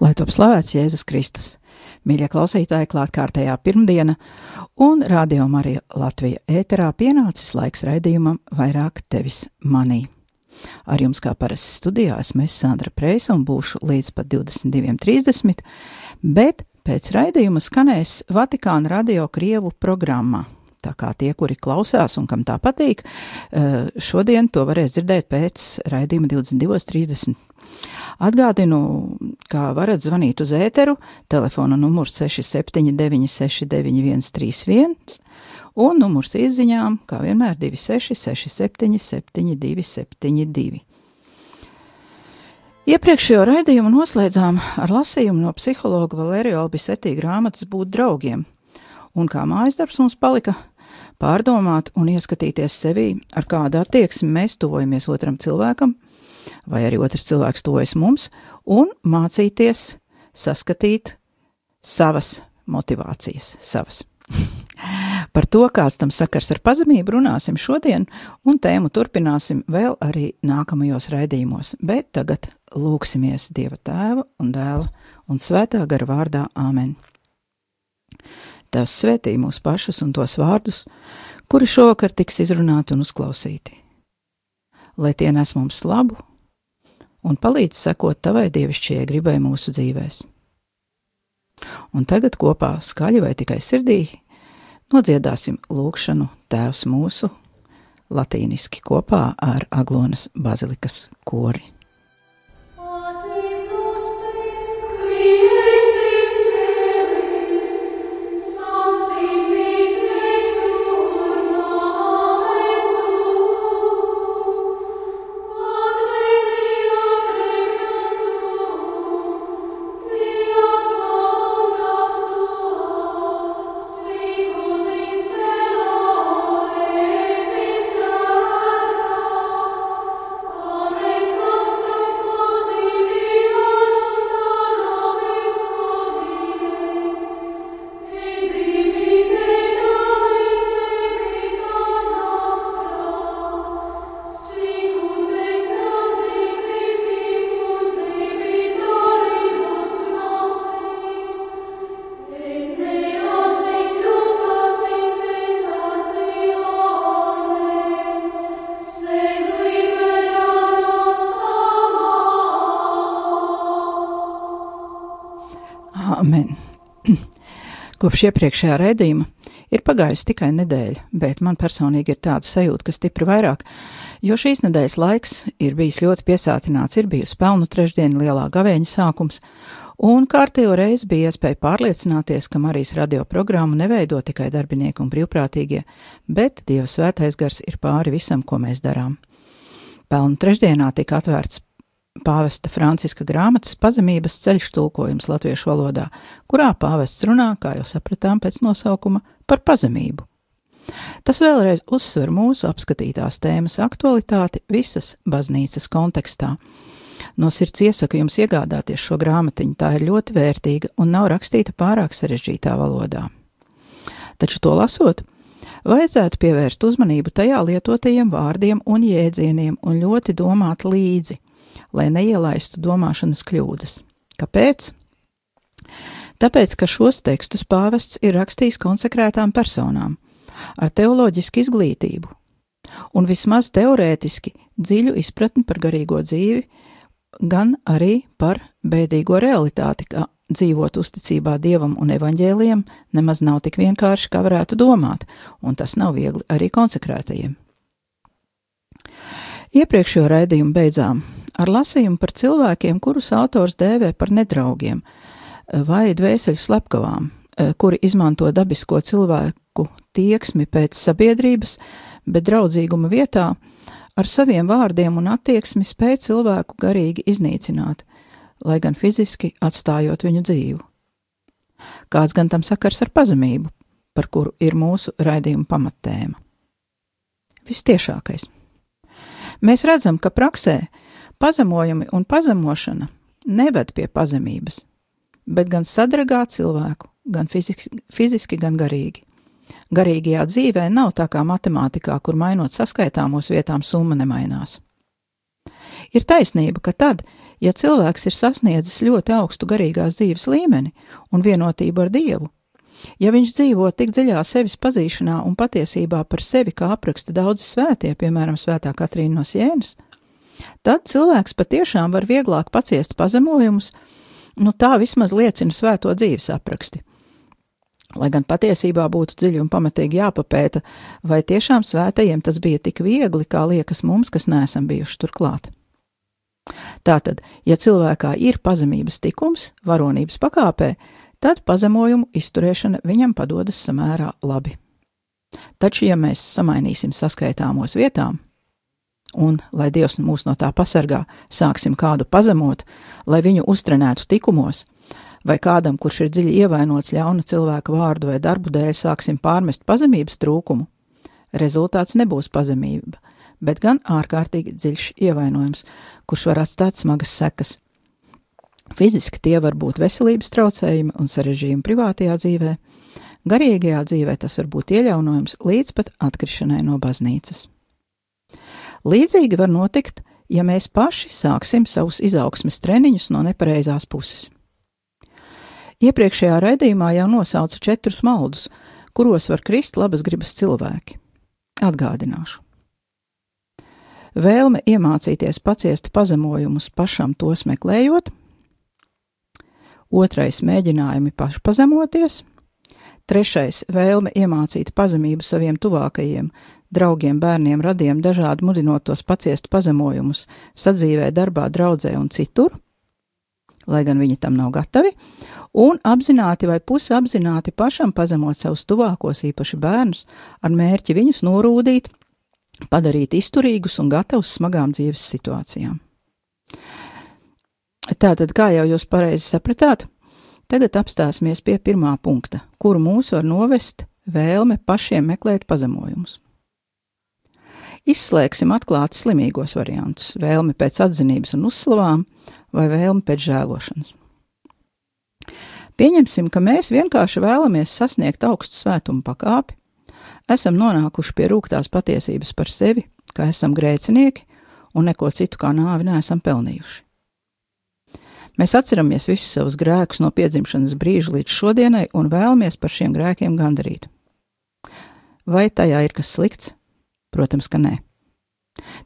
Lai top slavēts Jēzus Kristus. Mīļie klausītāji, klāt kārtējā pirmdiena, un radio Marija Latvija ēterā pienācis laiks raidījumam vairāk tevis manī. Ar jums kā parasts studijā esmu es Sandra Preisa un būšu līdz pat 22.30, bet pēc raidījuma skanēs Vatikāna radio Krievu programmā. Tā kā tie, kuri klausās un kam tā patīk, eh, šodien to varēs dzirdēt pēc raidījuma 22.30. Atgādinu, kā varat zvanīt uz ēteru, telefona numurs 679 691 31 un numurs izziņām, kā vienmēr 26 67 72 72. Iepriekšējo raidījumu noslēdzām ar lasījumu no psihologa Valērija Albisetī grāmatas Būt draugiem, un kā mājas darbs mums palika pārdomāt un ieskatīties sevī, ar kādu attieksmi mēs tuvojamies otram cilvēkam, vai arī otrs cilvēks tuvojas mums, un mācīties saskatīt savas motivācijas, savas. Par to, kāds tam sakars ar pazemību, runāsim šodien, un tēmu turpināsim vēl arī nākamajos raidījumos, bet tagad lūksimies Dieva tēva un dēla un svētā gara vārdā Āmen. Tās svētī mūs pašus un tos vārdus, kuri šovakar tiks izrunāti un uzklausīti. Lai tie nes mums labu un palīdz sekot tavai dievišķajai gribai mūsu dzīvēs. Un tagad kopā skaļi vai tikai sirdī nodziedāsim lūgšanu Tēvs mūsu latīniski kopā ar Aglonas bazilikas kori. Kopš iepriekšējā raidījuma ir pagājusi tikai nedēļa, bet man personīgi ir tāda sajūta, ka stipri vairāk, jo šīs nedēļas laiks ir bijis ļoti piesātināts, ir bijusi pelnu trešdiena, lielā gavēņa sākums, un kārtējo reizi bija iespēja pārliecināties, ka Marijas radio programmu neveido tikai darbinieki un brīvprātīgie, bet Dieva svētais gars ir pāri visam, ko mēs darām. Pelnu trešdienā tika atvērts pāvesta Franciska grāmatas pazemības ceļš tulkojums latviešu valodā, kurā pāvests runā, kā jau sapratām pēc nosaukuma, par pazemību. Tas vēlreiz uzsver mūsu apskatītās tēmas aktualitāti visas baznīcas kontekstā. No sirds iesaku jums iegādāties šo grāmatiņu, tā ir ļoti vērtīga un nav rakstīta pārāk sarežģītā valodā. Taču to lasot, vajadzētu pievērst uzmanību tajā lietotajiem vārdiem un jēdzieniem un ļoti domāt līdzi – lai neielaistu domāšanas kļūdas. Kāpēc? Tāpēc, ka šos tekstus pāvests ir rakstījis konsekrētām personām, ar teoloģisku izglītību, un vismaz teorētiski dziļu izpratni par garīgo dzīvi, gan arī par bēdīgo realitāti, ka dzīvot uzticībā dievam un evaņģēliem nemaz nav tik vienkārši, kā varētu domāt, un tas nav viegli arī konsekrētajiem. Iepriekšējo raidījumu beidzām ar lasījumu par cilvēkiem, kurus autors dēvē par nedraugiem vai dvēseļu slepkavām, kuri izmanto dabisko cilvēku tieksmi pēc sabiedrības, bet draudzīguma vietā ar saviem vārdiem un attieksmi spēj cilvēku garīgi iznīcināt, lai gan fiziski atstājot viņu dzīvu. Kāds gan tam sakars ar pazemību, par kuru ir mūsu raidījuma pamattēma? Vistiešākais. Mēs redzam, ka praksē pazemojumi un pazemošana neved pie pazemības, bet gan sadragā cilvēku, gan fiziski, fiziski gan garīgi. Garīgajā dzīvē nav tā kā matemātikā, kur mainot saskaitāmos vietām summa nemainās. Ir taisnība, ka tad, ja cilvēks ir sasniedzis ļoti augstu garīgās dzīves līmeni un vienotību ar Dievu, ja viņš dzīvo tik dziļā sevis pazīšanā un patiesībā par sevi, kā apraksta daudzi svētie, piemēram, Svētā Katrīna no Sienas, tad cilvēks patiešām var vieglāk paciest pazemojumus, nu tā vismaz liecina svēto dzīves apraksti. Lai gan patiesībā būtu dziļi un pamatīgi jāpapēta, vai tiešām svētajiem tas bija tik viegli, kā liekas mums, kas neesam bijuši turklāt. Tātad, ja cilvēkā ir pazemības tikums, varonības pakāpē, tad pazemojumu izturēšana viņam padodas samērā labi. Taču, ja mēs samainīsim saskaitāmos vietām, un, lai Dievs mūs no tā pasargā, sāksim kādu pazemot, lai viņu uztrenētu tikumos, vai kādam, kurš ir dziļi ievainots ļauna cilvēka vārdu vai darbu dēļ, sāksim pārmest pazemības trūkumu, rezultāts nebūs pazemība, bet gan ārkārtīgi dziļš ievainojums, kurš var atstāt smagas sekas. Fiziski tie var būt veselības traucējumi un sarežģījumi privātajā dzīvē, garīgajā dzīvē tas var būt iejaunojums līdz pat atkrišanai no baznīcas. Līdzīgi var notikt, ja mēs paši sāksim savus izaugsmes treniņus no nepareizās puses. Iepriekšējā raidījumā jau nosaucu četrus maldus, kuros var krist labas gribas cilvēki. Atgādināšu. Vēlme iemācīties paciest pazemojumus pašam tos meklējot, otrais mēģinājumi pašpazemoties, trešais vēlme iemācīt pazemību saviem tuvākajiem, draugiem, bērniem, radiem, dažādi mudinot tos paciest pazemojumus sadzīvē, darbā, draudzē un citur, lai gan viņi tam nav gatavi, un apzināti vai pusapzināti pašam pazemot savus tuvākos, īpaši bērnus, ar mērķi viņus norūdīt, padarīt izturīgus un gatavus smagām dzīves situācijām. Tātad, kā jau jūs pareizi sapratāt, tagad apstāsimies pie pirmā punkta, kuru mūs var novest vēlme pašiem meklēt pazemojumus. Izslēgsim atklāti slimīgos variantus, vēlmi pēc atzinības un uzslavām, vai vēlmi pēc žēlošanas. Pieņemsim, ka mēs vienkārši vēlamies sasniegt augstu svētumu pakāpi, esam nonākuši pie rūktās patiesības par sevi, ka esam grēcinieki un neko citu kā nāvi neesam pelnījuši. Mēs atceramies visus savus grēkus no piedzimšanas brīža līdz šodienai un vēlamies par šiem grēkiem gandarīt. Vai tajā ir kas slikts? Protams, ka nē.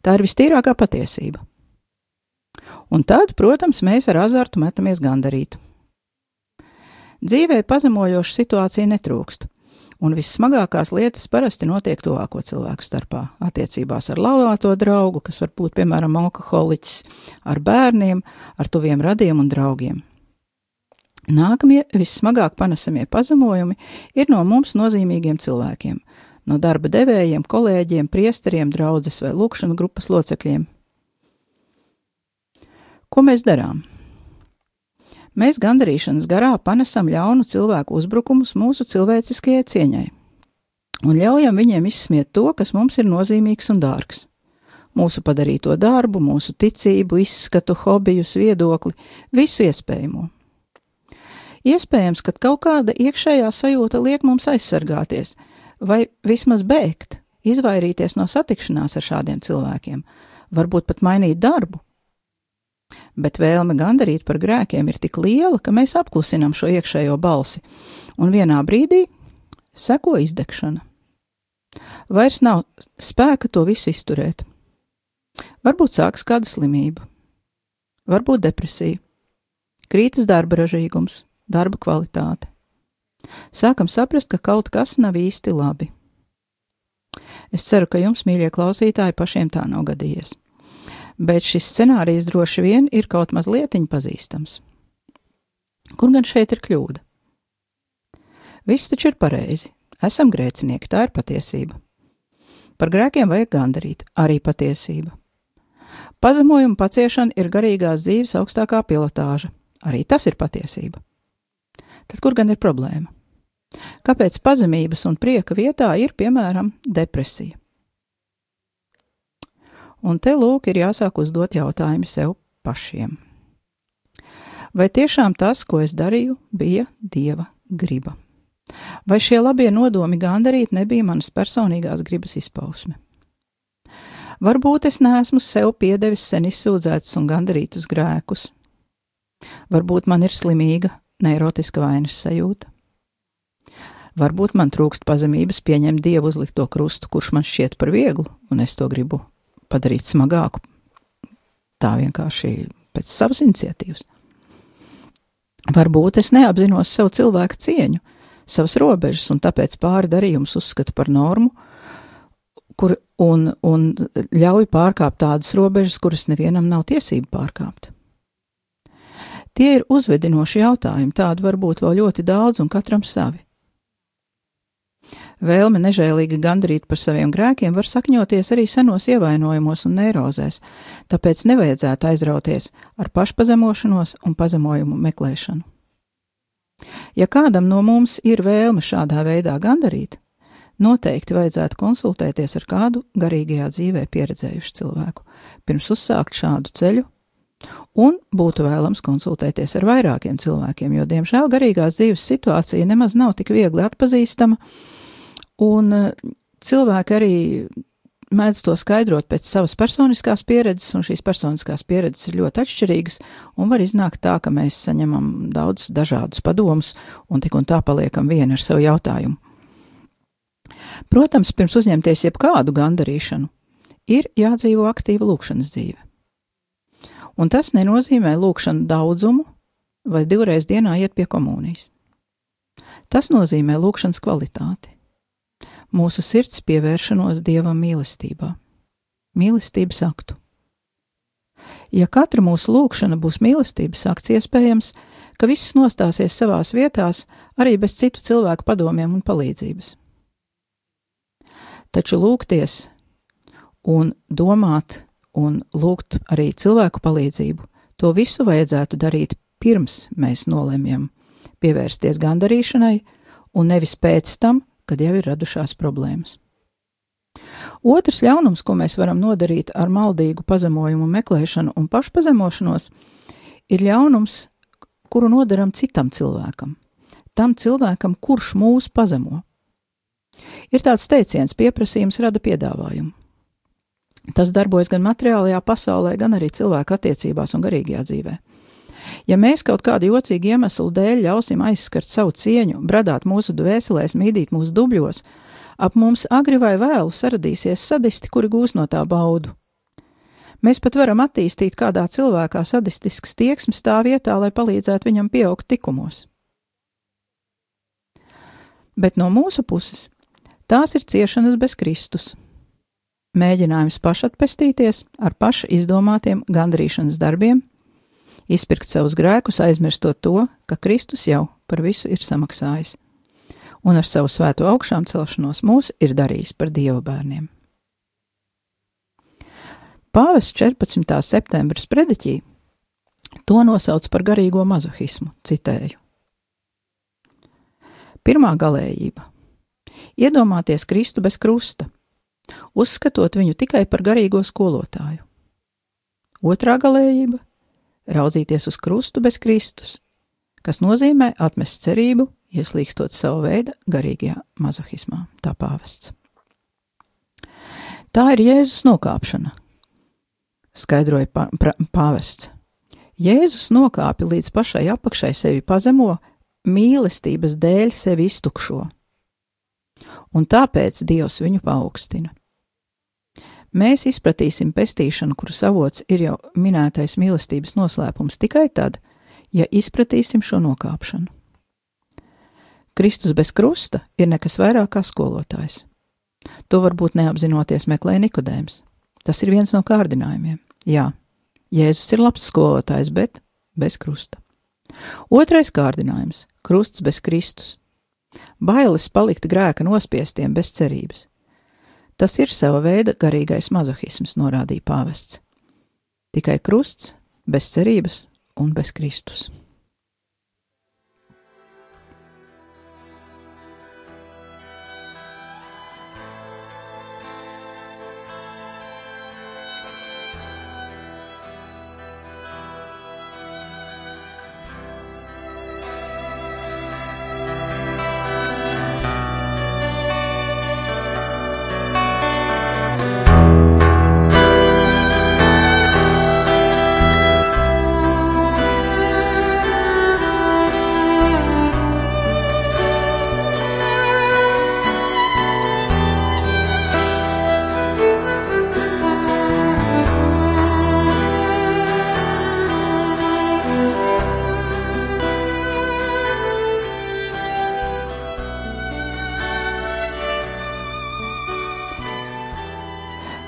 Tā ir vistīrākā patiesība. Un tad, protams, mēs ar azartu metamies gandarīt. Dzīvē pazemojoša situācija netrūkst, un vissmagākās lietas parasti notiek tuvāko cilvēku starpā - attiecībās ar laulāto draugu, kas var būt, piemēram, alkoholiķis, ar bērniem, ar tuviem radiem un draugiem. Nākamie vissmagāk panesamie pazemojumi ir no mums nozīmīgiem cilvēkiem - no darba devējiem, kolēģiem, priesteriem, draudzes vai lūkšanu grupas locekļiem, Ko mēs darām? Mēs gandarīšanas garā panesam ļaunu cilvēku uzbrukumus mūsu cilvēciskajai cieņai un ļaujam viņiem izsmiet to, kas mums ir nozīmīgs un dārgs. Mūsu padarīto darbu, mūsu ticību, izskatu, hobijus, viedokli, visu iespējamo. Iespējams, ka kaut kāda iekšējā sajūta liek mums aizsargāties, vai vismaz bēgt, izvairīties no satikšanās ar šādiem cilvēkiem, varbūt pat mainīt darbu, bet vēlme gandarīt par grēkiem ir tik liela, ka mēs apklusinam šo iekšējo balsi, un vienā brīdī seko izdegšana. Vairs nav spēka to visu izturēt. Varbūt sākas kāda slimība, varbūt depresija, krītas darba ražīgums, darba kvalitāte. Sākam saprast, ka kaut kas nav īsti labi. Es ceru, ka jums, mīļie klausītāji, pašiem tā nav gadījies bet šis scenārijs droši vien ir kaut mazliet pazīstams. Kur gan šeit ir kļūda? Viss taču ir pareizi. Esam grēcinieki, tā ir patiesība. Par grēkiem vajag gandarīt, arī patiesība. Pazemojuma paciešana ir garīgās dzīves augstākā pilotāža, arī tas ir patiesība. Tad kur gan ir problēma? Kāpēc pazemības un prieka vietā ir, piemēram, depresija? Un te lūk, ir jāsāk uzdot jautājumi sev pašiem. Vai tiešām tas, ko es darīju, bija dieva griba? Vai šie labie nodomi gandarīt nebija manas personīgās gribas izpausme? Varbūt es neesmu sev piedevis sen izsūdzētus un gandarītus grēkus. Varbūt man ir slimīga, neirotiska vainas sajūta. Varbūt man trūkst pazemības pieņemt dievu uzlikto krustu, kurš man šķiet par vieglu, un es to gribu padarīt smagāku. Tā vienkārši pēc savas iniciatīvas. Varbūt es neapzinos savu cilvēku cieņu, savas robežas, un tāpēc pāri darījumus uzskatu par normu, kur, un, un ļauj pārkāpt tādas robežas, kuras nevienam nav tiesība pārkāpt. Tie ir uzvedinoši jautājumi, tādu var būt vēl ļoti daudz, un katram savi. Vēlme nežēlīgi gandrīt par saviem grēkiem var sakņoties arī senos ievainojumos un neirozēs, tāpēc nevajadzētu aizrauties ar pašpazemošanos un pazemojumu meklēšanu. Ja kādam no mums ir vēlme šādā veidā gandarīt, noteikti vajadzētu konsultēties ar kādu garīgajā dzīvē pieredzējušu cilvēku, pirms uzsākt šādu ceļu, un būtu vēlams konsultēties ar vairākiem cilvēkiem, jo, diemžēl, garīgās dzīves situācija nemaz nav tik viegli atpazīstama, un eh, cilvēki arī mēdz to skaidrot pēc savas personiskās pieredzes, un šīs personiskās pieredzes ir ļoti atšķirīgas, un var iznākt tā, ka mēs saņemam daudz dažādus padomus, un tik un tā paliekam vieni ar savu jautājumu. Protams, pirms uzņemties jebkādu gandarīšanu, ir jādzīvo aktīva lūkšanas dzīve. Un tas nenozīmē lūkšanu daudzumu vai divreiz dienā iet pie komunijas. Tas nozīmē lūkšanas kvalitāti mūsu sirds pievēršanos Dievam mīlestībā, mīlestības aktu. Ja katra mūsu lūkšana būs mīlestības akts, iespējams, ka viss nostāsies savās vietās arī bez citu cilvēku padomiem un palīdzības. Taču lūgties un domāt un lūgt arī cilvēku palīdzību, to visu vajadzētu darīt pirms mēs nolemjam pievērsties gandarīšanai, un nevis pēc tam, kad jau ir radušās problēmas. Otrs ļaunums, ko mēs varam nodarīt ar maldīgu pazemojumu meklēšanu un pašpazemošanos, ir ļaunums, kuru nodaram citam cilvēkam, tam cilvēkam, kurš mūs pazemo. Ir tāds teiciens, pieprasījums rada piedāvājumu. Tas darbojas gan materiālajā pasaulē, gan arī cilvēku attiecībās un garīgajā dzīvēm. Ja mēs kaut kādu jocīgu iemeslu dēļ ļausim aizskart savu cieņu, bradāt mūsu dvēselēs, mīdīt mūsu dubļos, ap mums agri vai vēlu saradīsies sadisti, kuri gūs no tā baudu. Mēs pat varam attīstīt kādā cilvēkā sadistisks tieksmes tā vietā, lai palīdzētu viņam pieaugt tikumos. Bet no mūsu puses tās ir ciešanas bez Kristus. Mēģinājums pašatpestīties ar paša izdomātiem gandrīšanas darbiem, izpirkt savus grēkus, aizmirstot to, ka Kristus jau par visu ir samaksājis, un ar savu svēto augšām celšanos mūs ir darījis par Dieva bērniem. Pāvests 14. septembra sprediķī to nosauc par garīgo mazohismu, citēju. Pirmā galējība - iedomāties Kristu bez krusta, uzskatot viņu tikai par garīgo skolotāju. Otrā galējība raudzīties uz krustu bez Kristus, kas nozīmē atmest cerību, ieslīgstot savu veidu garīgajā mazohismā, tā pāvests. Tā ir Jēzus nokāpšana, skaidroja pā, pra, pāvests. Jēzus nokāpa līdz pašai apakšai sevi pazemo, mīlestības dēļ sevi iztukšo, un tāpēc Dievs viņu paaugstina. Mēs izpratīsim pestīšanu, kuras avots ir jau minētais mīlestības noslēpums tikai tad, ja izpratīsim šo nokāpšanu. Kristus bez krusta ir nekas vairāk kā skolotājs. To varbūt neapzinoties meklē Nikodēms. Tas ir viens no kārdinājumiem. Jā, Jēzus ir labs skolotājs, bet bez krusta. Otrais kārdinājums - krusts bez Kristus. Bailes palikt grēka nospiestiem bez cerības. Tas ir sava veida garīgais mazohisms, norādīja pāvests. Tikai krusts, bez cerības un bez Kristus.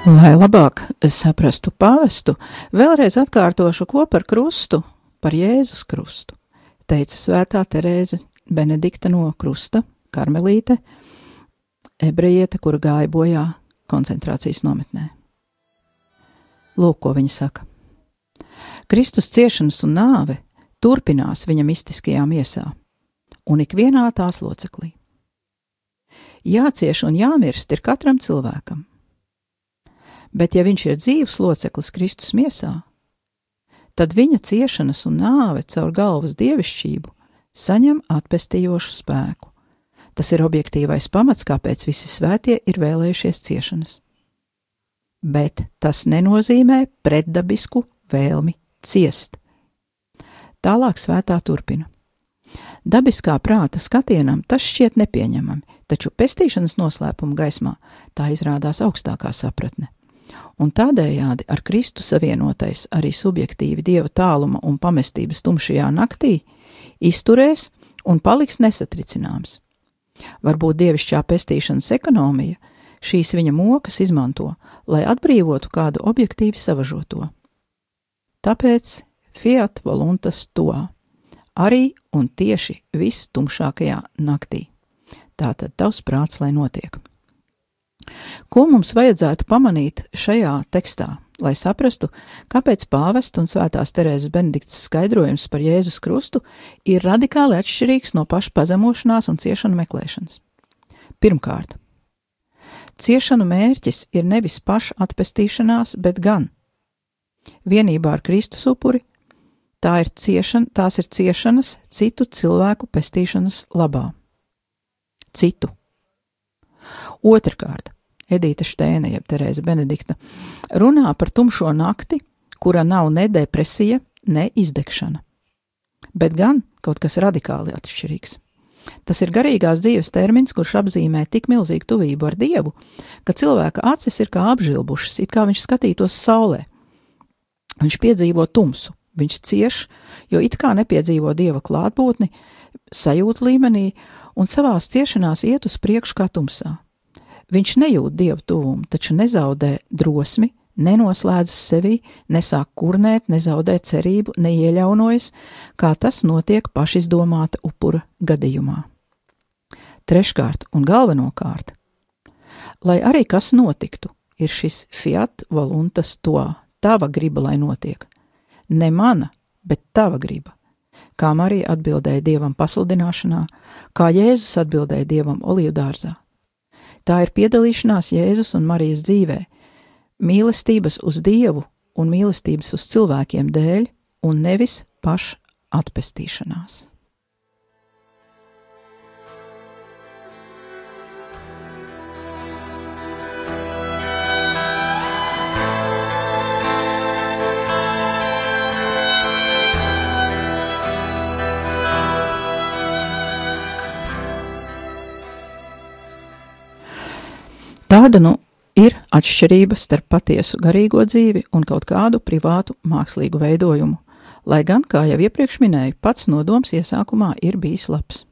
Lai labāk saprastu pāvestu, vēlreiz atkārtošu, ko par krustu, par Jēzus krustu, teica svētā Terēze Benedikta no Krusta, karmelīte, ebrejiete, kura gāja bojā koncentrācijas nometnē. Lūk, ko viņa saka. Kristus ciešanas un nāve turpinās viņa mistiskajā miesā, un ikvienā tās loceklī. Jācieš un jāmirst ir katram cilvēkam bet ja viņš ir dzīves loceklis Kristus miesā, tad viņa ciešanas un nāve caur galvas dievišķību saņem atpestījošu spēku. Tas ir objektīvais pamats, kāpēc visi svētie ir vēlējušies ciešanas. Bet tas nenozīmē pretdabisku vēlmi ciest. Tālāk svētā turpina. Dabiskā prāta skatienam tas šķiet nepieņemami, taču pestīšanas noslēpuma gaismā tā izrādās augstākā sapratne un tādējādi ar Kristu savienotais arī subjektīvi dieva tāluma un pamestības tumšajā naktī izturēs un paliks nesatricināms. Varbūt dievišķā pestīšanas ekonomija šīs viņa mokas izmanto, lai atbrīvotu kādu objektīvi savažoto. Tāpēc fiat voluntas to arī un tieši vistumšākajā naktī. Tātad tavs prāts, lai notiek. Ko mums vajadzētu pamanīt šajā tekstā, lai saprastu, kāpēc pāvesta un svētās Terēzes Benedikts skaidrojums par Jēzus krustu ir radikāli atšķirīgs no paša pazemošanās un ciešanu meklēšanas? Pirmkārt, ciešanu mērķis ir nevis paša atpestīšanās, bet gan vienībā ar Kristus upuri, tā ir ciešana, tās ir ciešanas citu cilvēku pestīšanas labā. Citu. Otrakārt, Edīte Štēne, jeb Terēza Benedikta, runā par tumšo nakti, kura nav ne depresija, ne izdegšana, bet gan kaut kas radikāli atšķirīgs. Tas ir garīgās dzīves termins, kurš apzīmē tik milzīgu tuvību ar Dievu, ka cilvēka acis ir kā apžilbušas, it kā viņš skatītos saulē. Viņš piedzīvo tumsu, viņš cieš, jo it kā nepiedzīvo Dieva klātbūtni, sajūta līmenī un savās ciešanās iet uz priekšu kā tumsā. Viņš nejūt dievu tuvumu, taču nezaudē drosmi, nenoslēdzas sevi, nesāk kurnēt, nezaudē cerību, neieļaunojas, kā tas notiek pašizdomāta upura gadījumā. Treškārt un galvenokārt, lai arī kas notiktu, ir šis fiat voluntas to, tava griba, lai notiek. Ne mana, bet tava griba. Kā Marija atbildēja dievam pasludināšanā, kā Jēzus atbildēja dievam olīvdārzā Tā ir piedalīšanās Jēzus un Marijas dzīvē, mīlestības uz Dievu un mīlestības uz cilvēkiem dēļ, un nevis paša atpestīšanās. Tāda nu ir atšķirība starp patiesu garīgo dzīvi un kaut kādu privātu mākslīgu veidojumu, lai gan, kā jau iepriekš minēju, pats nodoms iesākumā ir bijis labs.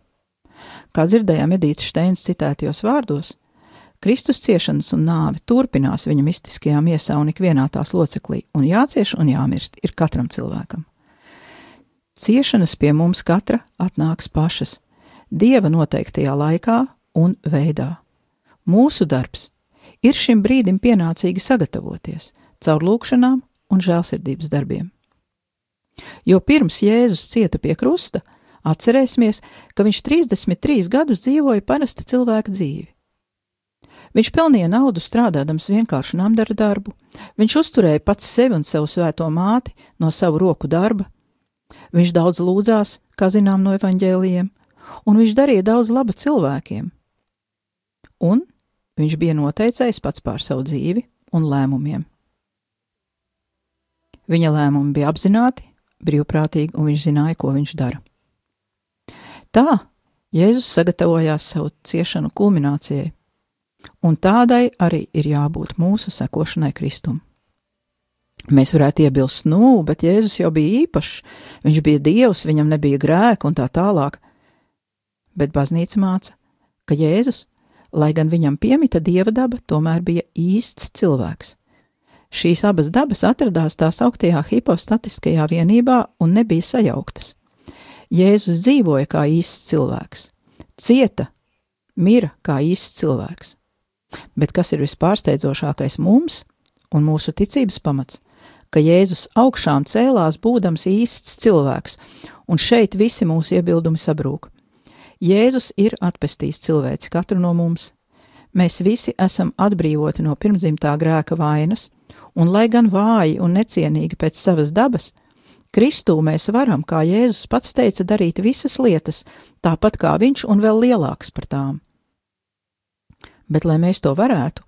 Kā dzirdējām Edītas Steins citētajos vārdos, Kristus ciešanas un nāve turpinās viņa mistiskajā miesā un ikvienā tās loceklī, un jācieš un jāmirst ir katram cilvēkam. Ciešanas pie mums katra atnāks pašas, Dieva noteiktajā laikā un veidā Mūsu darbs ir šim brīdim pienācīgi sagatavoties caur lūkšanām un žēlsirdības darbiem. Jo pirms Jēzus cieta pie krusta, atcerēsimies, ka viņš 33 gadus dzīvoja parasta cilvēka dzīvi. Viņš pelnīja naudu strādādams vienkāršu namdara darbu, viņš uzturēja pats sevi un savu svēto māti no savu roku darba, viņš daudz lūdzās, kā zinām no evaņģēlijiem, un viņš darīja daudz laba cilvēkiem. Un viņš bija noteicējis pats pār savu dzīvi un lēmumiem. Viņa lēmumi bija apzināti, brīvprātīgi, un viņš zināja, ko viņš dara. Tā Jēzus sagatavojās savu ciešanu kulminācijai, un tādai arī ir jābūt mūsu sekošanai Kristum. Mēs varētu iebilst, nu, bet Jēzus jau bija īpašs, viņš bija dievs, viņam nebija grēka un tā tālāk. Bet baznīca māca, ka Jēzus, lai gan viņam piemita dieva daba, tomēr bija īsts cilvēks. Šīs abas dabas atradās tās augtajā hipostatiskajā vienībā un nebija sajauktas. Jēzus dzīvoja kā īsts cilvēks, cieta, mira kā īsts cilvēks. Bet kas ir vispārsteidzošākais mums un mūsu ticības pamats? Ka Jēzus augšām cēlās būdams īsts cilvēks, un šeit visi mūsu iebildumi sabrūk. Jēzus ir atpestījis cilvēci katru no mums. Mēs visi esam atbrīvoti no pirmdzimtā grēka vainas, un lai gan vāji un necienīgi pēc savas dabas, Kristū mēs varam, kā Jēzus pats teica, darīt visas lietas, tāpat kā viņš un vēl lielāks par tām. Bet, lai mēs to varētu,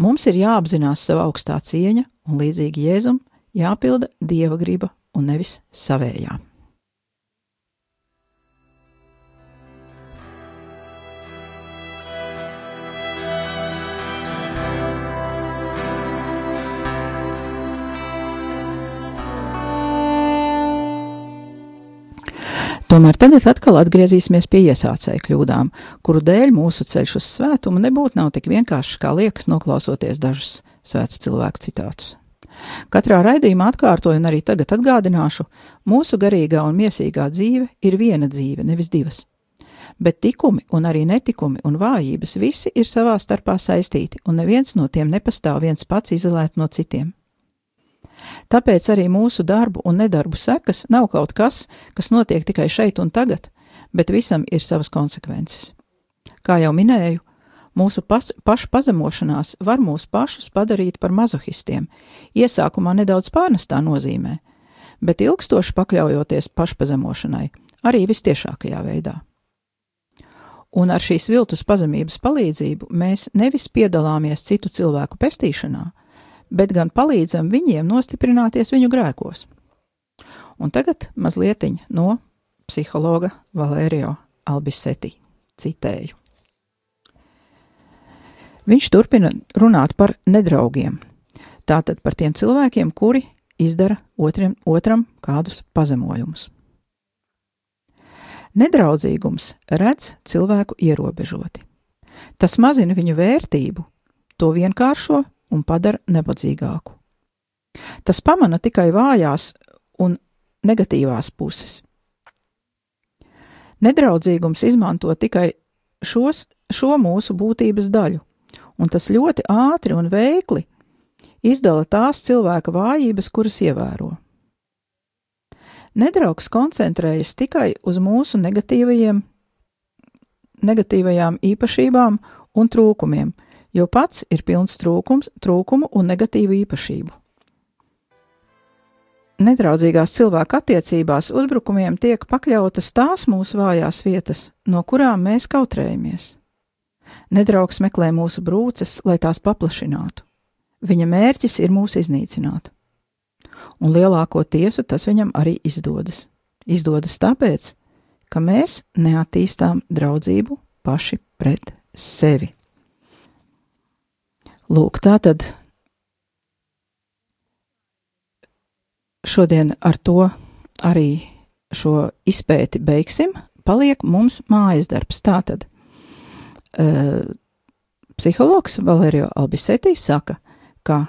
mums ir jāapzinās sava augstā cieņa un līdzīgi Jēzum jāpilda Dieva griba un nevis savējā. Tomēr tagad atkal atgriezīsimies pie iesācēju kļūdām, kuru dēļ mūsu ceļš uz svētumu nebūtu nav tik vienkāršs, kā liekas, noklausoties dažus svētu cilvēku citātus. Katrā raidījumā atkārtoju un arī tagad atgādināšu, mūsu garīgā un miesīgā dzīve ir viena dzīve, nevis divas. Bet tikumi un arī netikumi un vājības visi ir savā starpā saistīti, un neviens no tiem nepastāv viens pats izolēt no citiem. Tāpēc arī mūsu darbu un nedarbu sekas nav kaut kas, kas notiek tikai šeit un tagad, bet visam ir savas konsekvences. Kā jau minēju, mūsu pas, pašu pazemošanās var mūs pašus padarīt par mazohistiem, iesākumā nedaudz pārnestā nozīmē, bet ilgstoši pakļaujoties pašpazemošanai, arī vistiešākajā veidā. Un ar šīs viltus pazemības palīdzību mēs nevis piedalāmies citu cilvēku pestīšanā, bet gan palīdzam viņiem nostiprināties viņu grēkos. Un tagad mazliet no psihologa Valērio Albiseti citēju. Viņš turpina runāt par nedraugiem, tātad par tiem cilvēkiem, kuri izdara otriem, otram kādus pazemojumus. Nedraudzīgums redz cilvēku ierobežoti. Tas mazina viņu vērtību, to vienkāršo un padara nebadzīgāku. Tas pamana tikai vājās un negatīvās puses. Nedraudzīgums izmanto tikai šos, šo mūsu būtības daļu, un tas ļoti ātri un veikli izdala tās cilvēka vājības, kuras ievēro. Nedraugs koncentrējas tikai uz mūsu negatīvajiem, negatīvajām īpašībām un trūkumiem, jo pats ir pilns trūkums, trūkumu un negatīvu īpašību. Nedraudzīgās cilvēku attiecībās uzbrukumiem tiek pakļautas tās mūsu vājās vietas, no kurām mēs kautrējamies. Nedraugs meklē mūsu brūces, lai tās paplašinātu. Viņa mērķis ir mūs iznīcināt. Un lielāko tiesu tas viņam arī izdodas. Izdodas tāpēc, ka mēs neattīstām draudzību paši pret sevi. Lūk, tā tad šodien ar to arī šo izpēti beigsim. Paliek mums mājas darbs. Tātad uh, psihologs Valērio Albisetī saka, ka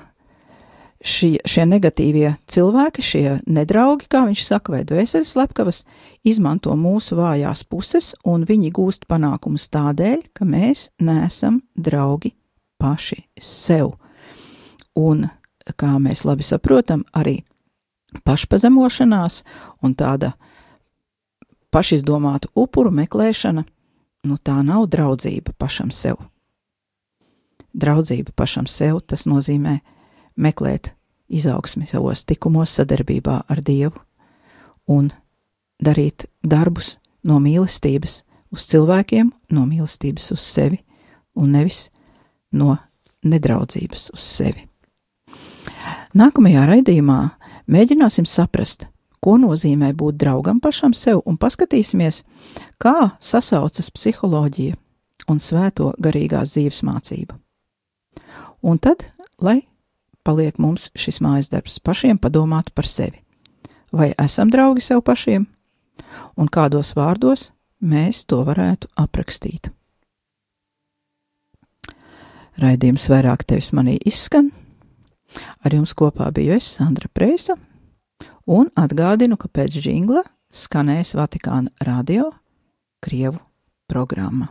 šie, šie negatīvie cilvēki, šie nedraugi, kā viņš saka, vai dvēseles slepkavas, izmanto mūsu vājās puses, un viņi gūst panākumus tādēļ, ka mēs neesam draugi paši sev. Un, kā mēs labi saprotam, arī pašpazemošanās un tāda pašizdomāta upuru meklēšana, nu tā nav draudzība pašam sev. Draudzība pašam sev tas nozīmē meklēt izaugsmi savos tikumos sadarbībā ar Dievu un darīt darbus no mīlestības uz cilvēkiem, no mīlestības uz sevi un nevis no nedraudzības uz sevi. Nākamajā raidījumā mēģināsim saprast, ko nozīmē būt draugam pašam sev, un paskatīsimies, kā sasaucas psiholoģija un svēto garīgās dzīves mācība. Un tad, lai paliek mums šis mājas darbs, pašiem padomāt par sevi. Vai esam draugi sev pašiem, un kādos vārdos mēs to varētu aprakstīt? Raidījums vairāk tevis manī izskan. Ar jums kopā biju es, Sandra Preisa, un atgādinu, ka pēc žingla skanēs Vatikāna radio Krievu programma.